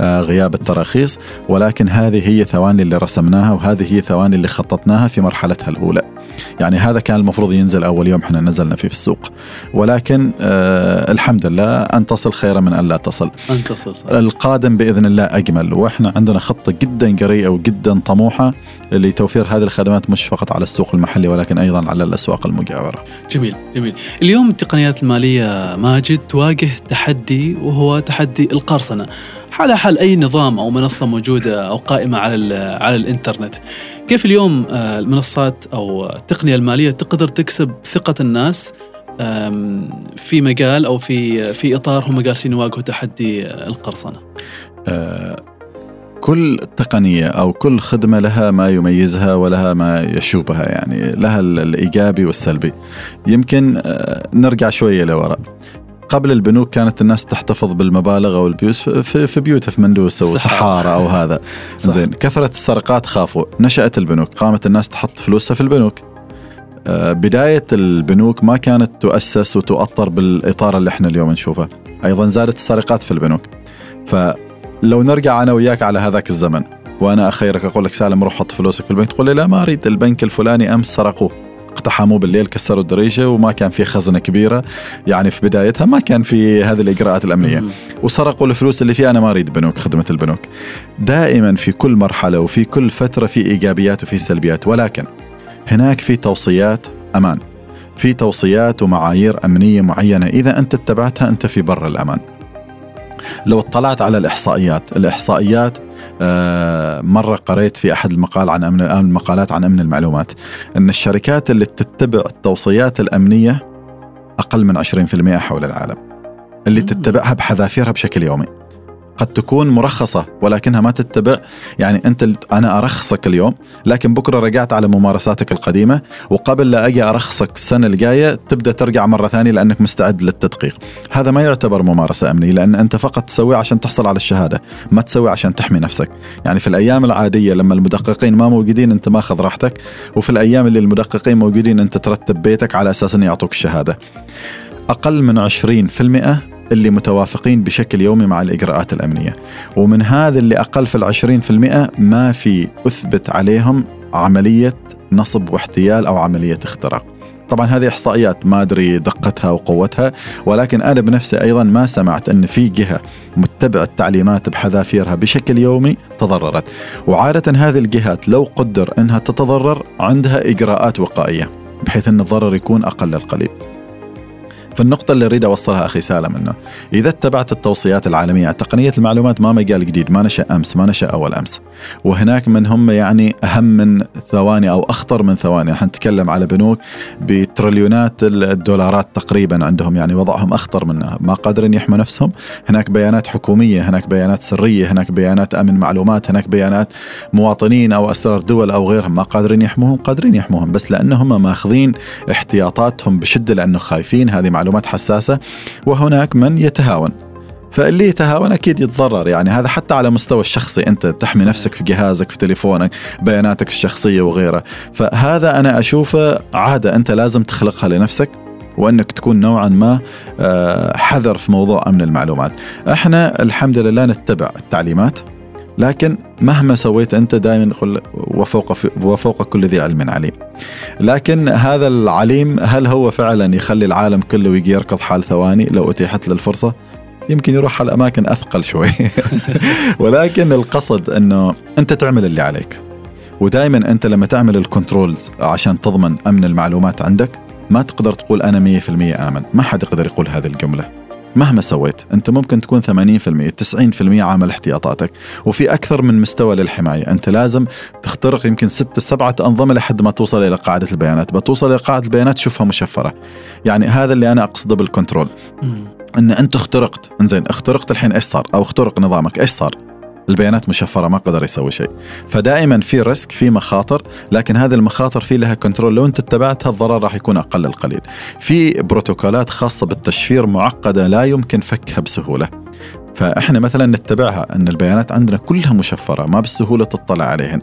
Speaker 1: آه، غياب التراخيص. ولكن هذه هي ثواني اللي رسمناها وهذه هي ثواني اللي خططناها في مرحلتها الأولى. يعني هذا كان المفروض ينزل أول يوم إحنا نزلنا فيه في السوق. ولكن آه الحمد لله أن تصل خيرا من أن لا تصل
Speaker 2: أنت صح.
Speaker 1: القادم بإذن الله أجمل وإحنا عندنا خطة جدا جريئه وجدا طموحة لتوفير هذه الخدمات مش فقط على السوق المحلي ولكن أيضا على الأسواق المجاورة.
Speaker 2: جميل جميل اليوم التقنيات المالية ماجد تواجه تحدي وهو تحدي القرصنة على حال أي نظام أو منصة موجودة أو قائمة على, على الإنترنت كيف اليوم آه، المنصات أو التقنية المالية تقدر تكسب ثقة الناس في مجال أو في في إطار هم جالسين يواجهوا تحدي القرصنة
Speaker 1: آه، كل تقنية أو كل خدمة لها ما يميزها ولها ما يشوبها يعني لها ال- الإيجابي والسلبي. يمكن آه، نرجع شوية لورا. قبل البنوك كانت الناس تحتفظ بالمبالغ أو البيوت في- في بيوتها في مندوسه
Speaker 2: صح.
Speaker 1: وصحاره أو هذا. زين كثرة السرقات خافوا نشأت البنوك قامت الناس تحط فلوسها في البنوك آه، بداية البنوك ما كانت تؤسس وتؤطر بالإطار اللي إحنا اليوم نشوفه. أيضا زادت السرقات في البنوك. فلو نرجع أنا وياك على هذاك الزمن وأنا أخيرك أقول لك سالم روح حط فلوسك في البنك تقول لي لا ما أريد البنك الفلاني امس سرقوه. اقتحموه بالليل كسروا الدريشة وما كان في خزنة كبيرة. يعني في بدايتها ما كان في هذه الإجراءات الأمنية.
Speaker 2: مم.
Speaker 1: وسرقوا الفلوس اللي فيها أنا ما أريد بنوك خدمة البنوك. دائما في كل مرحلة وفي كل فترة في إيجابيات وفي سلبيات. ولكن هناك في توصيات أمان. في توصيات ومعايير أمنية معينة. إذا أنت اتبعتها أنت في بر الأمان. لو اطلعت على الإحصائيات. الإحصائيات آه، مرة قريت في أحد المقال عن أمن المقالات عن أمن المعلومات. إن الشركات اللي تتبع التوصيات الأمنية أقل من 20% حول العالم. اللي. تتبعها بحذافيرها بشكل يومي. قد تكون مرخصة ولكنها ما تتبع. يعني أنت أنا أرخصك اليوم لكن بكرة رجعت على ممارساتك القديمة وقبل لا أجي أرخصك السنة الجاية تبدأ ترجع مرة ثانية لأنك مستعد للتدقيق. هذا ما يعتبر ممارسة أمنية لأن أنت فقط تسويه عشان تحصل على الشهادة ما تسوي عشان تحمي نفسك. يعني في الأيام العادية لما المدققين ما موجودين أنت ماخذ راحتك وفي الأيام اللي المدققين موجودين أنت ترتب بيتك على أساس أن يعطوك الشهادة. أقل من 20% اللي متوافقين بشكل يومي مع الإجراءات الأمنية. ومن هذا اللي أقل في العشرين في المئة ما في أثبت عليهم عملية نصب واحتيال أو عملية اختراق. طبعا هذه إحصائيات ما أدري دقتها وقوتها ولكن أنا بنفسي أيضا ما سمعت أن في جهة متبعة التعليمات بحذافيرها بشكل يومي تضررت. وعادة هذه الجهات لو قدر إنها تتضرر عندها إجراءات وقائية بحيث أن الضرر يكون أقل القليل. فالنقطة اللي أريد أوصلها أخي سالم أنه إذا اتبعت التوصيات العالمية تقنية المعلومات ما مجال جديد ما نشأ أمس ما نشأ أول أمس. وهناك من هم يعني أهم من ثواني أو أخطر من ثواني. إحنا نتكلم على بنوك بتريليونات الدولارات تقريبا عندهم يعني وضعهم أخطر منها. ما قادرين يحموا نفسهم. هناك بيانات حكومية هناك بيانات سرية هناك بيانات أمن معلومات هناك بيانات مواطنين أو أسرار دول أو غيرهم. ما قادرين يحموهم قادرين يحموهم بس لأنهم ماخذين احتياطاتهم بشدة لأنه خايفين. هذه معلومات حساسة وهناك من يتهاون. فاللي يتهاون أكيد يتضرر يعني هذا حتى على مستوى الشخصي أنت تحمي نفسك في جهازك في تليفونك بياناتك الشخصية وغيرها. فهذا أنا أشوفه عادة أنت لازم تخلقها لنفسك وأنك تكون نوعا ما آه، حذر في موضوع أمن المعلومات. إحنا الحمد لله نتبع التعليمات. لكن مهما سويت أنت دائما نقول وفوق وفوق كل ذي علم عليم. لكن هذا العليم هل هو فعلا يخلي العالم كله ويجي يركض حال ثواني لو أتيحت له الفرصة؟ يمكن يروح على أماكن أثقل شوي ولكن القصد أنه أنت تعمل اللي عليك ودائما أنت لما تعمل ال controls عشان تضمن أمن المعلومات عندك ما تقدر تقول أنا 100% آمن ما حد يقدر يقول هذه الجملة مهما سويت أنت ممكن تكون 80% 90% عامل احتياطاتك. وفي أكثر من مستوى للحماية. أنت لازم تخترق يمكن ست سبعة أنظمة لحد ما توصل إلى قاعدة البيانات. بتوصل إلى قاعدة البيانات تشوفها مشفرة. يعني هذا اللي أنا أقصده بال control. إن أنت اخترقت. إنزين اخترقت الحين إيش صار؟ أو اخترق نظامك. إيش صار؟ البيانات مشفرة ما قدر يسوي شيء. فدائما في risk في مخاطر لكن هذه المخاطر في لها كنترول. لو انت اتبعتها الضرر راح يكون أقل القليل. في بروتوكولات خاصة بالتشفير معقدة لا يمكن فكها بسهولة. فإحنا مثلا نتبعها أن البيانات عندنا كلها مشفرة ما بالسهوله تطلع عليهن.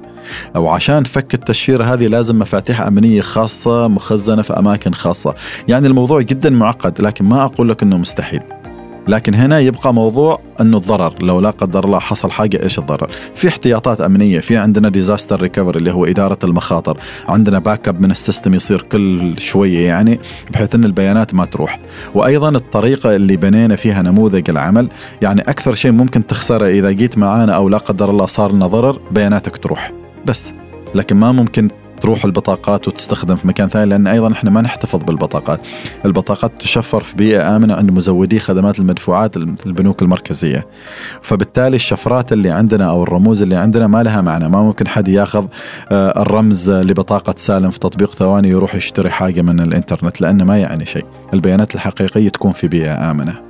Speaker 1: أو عشان فك التشفير هذه لازم مفاتيح أمنية خاصة مخزنة في أماكن خاصة. يعني الموضوع جدا معقد لكن ما أقول لك إنه مستحيل. لكن هنا يبقى موضوع إنه الضرر لو لا قدر الله حصل حاجة إيش الضرر؟ في احتياطات أمنية في عندنا disaster recovery اللي هو إدارة المخاطر عندنا backup من ال system يصير كل شوية يعني بحيث إن البيانات ما تروح. وأيضا الطريقة اللي بنينا فيها نموذج العمل يعني أكثر شيء ممكن تخسره إذا جيت معانا أو لا قدر الله صار لنا ضرر بياناتك تروح. بس. لكن ما ممكن تروح البطاقات وتستخدم في مكان ثاني لأن أيضا إحنا ما نحتفظ بالبطاقات. البطاقات تشفر في بيئة آمنة عند مزودي خدمات المدفوعات البنوك المركزية. فبالتالي الشفرات اللي عندنا أو الرموز اللي عندنا ما لها معنى. ما ممكن حد ياخذ آه، الرمز لبطاقة سالم في تطبيق ثواني يروح يشتري حاجة من الإنترنت لأنه ما يعني شيء. البيانات الحقيقية تكون في بيئة آمنة.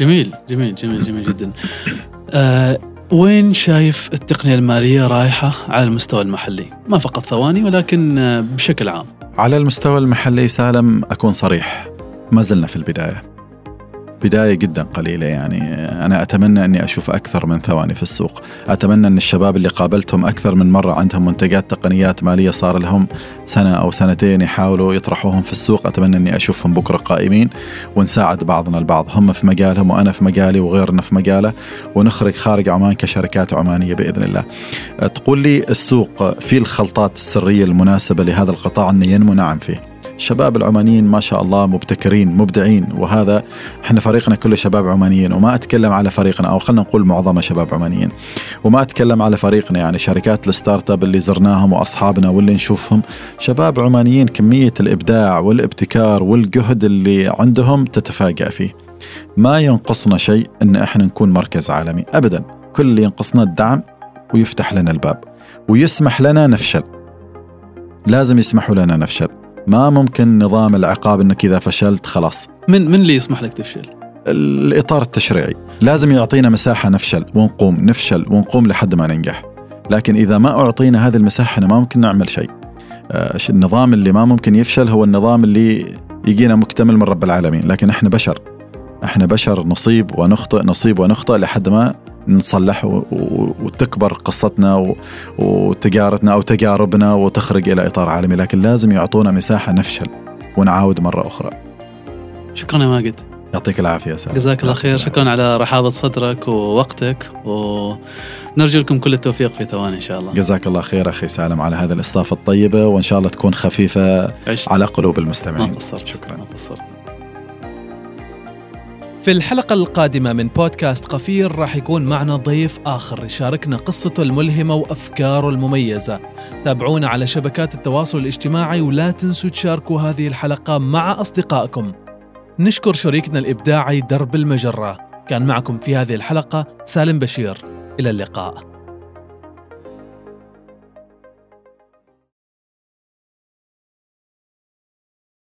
Speaker 2: جميل جميل جميل جميل جدا. آه وين شايف التقنية المالية رايحة على المستوى المحلي؟ ما فقط ثواني ولكن بشكل عام.
Speaker 1: على المستوى المحلي سالم أكون صريح ما زلنا في البداية. بداية جدا قليلة يعني. أنا أتمنى أني أشوف أكثر من ثواني في السوق. أتمنى أن الشباب اللي قابلتهم أكثر من مرة عندهم منتجات تقنيات مالية صار لهم سنة أو سنتين يحاولوا يطرحوهم في السوق. أتمنى أني أشوفهم بكرة قائمين ونساعد بعضنا البعض. هم في مجالهم وأنا في مجالي وغيرنا في مجاله. ونخرج خارج عمان كشركات عمانية بإذن الله. تقول لي السوق في الخلطات السرية المناسبة لهذا القطاع أنه ينمو؟ نعم فيه. الشباب العمانيين ما شاء الله مبتكرين مبدعين وهذا إحنا فريقنا كله شباب عمانيين وما أتكلم على فريقنا أو خلينا نقول معظمه شباب عمانيين. وما أتكلم على فريقنا يعني شركات الستارت أب اللي زرناهم وأصحابنا واللي نشوفهم شباب عمانيين كمية الإبداع والابتكار والجهد اللي عندهم تتفاجأ فيه. ما ينقصنا شيء إن إحنا نكون مركز عالمي ابدا. كل اللي ينقصنا الدعم ويفتح لنا الباب ويسمح لنا نفشل. لازم يسمحوا لنا نفشل. ما ممكن نظام العقاب إنك إذا فشلت خلاص.
Speaker 2: من من اللي يسمح لك تفشل؟
Speaker 1: الإطار التشريعي. لازم يعطينا مساحة نفشل ونقوم نفشل ونقوم لحد ما ننجح. لكن إذا ما أعطينا هذه المساحة إحنا ما ممكن نعمل شيء. آه، النظام اللي ما ممكن يفشل هو النظام اللي يجينا مكتمل من رب العالمين. لكن إحنا بشر. إحنا بشر نصيب ونخطئ نصيب ونخطئ لحد ما نصلح وتكبر قصتنا وتجارتنا أو تجاربنا وتخرج إلى إطار عالمي لكن لازم يعطونا مساحة نفشل ونعاود مرة أخرى.
Speaker 2: شكرا يا ماجد.
Speaker 1: يعطيك العافية
Speaker 2: سالم. جزاك الله خير شكرا على رحابة صدرك ووقتك ونرجو لكم كل التوفيق في ثواني إن شاء الله.
Speaker 1: جزاك الله خير أخي سالم على هذه الاستضافه الطيبة وإن شاء الله تكون خفيفة عشت. على قلوب المستمعين.
Speaker 2: ما قصرت شكرا ما قصرت. في الحلقة القادمة من بودكاست قفير راح يكون معنا ضيف آخر يشاركنا قصته الملهمة وأفكاره المميزة. تابعونا على شبكات التواصل الاجتماعي ولا تنسوا تشاركوا هذه الحلقة مع أصدقائكم. نشكر شريكنا الإبداعي درب المجرة. كان معكم في هذه الحلقة سالم بشير. إلى اللقاء.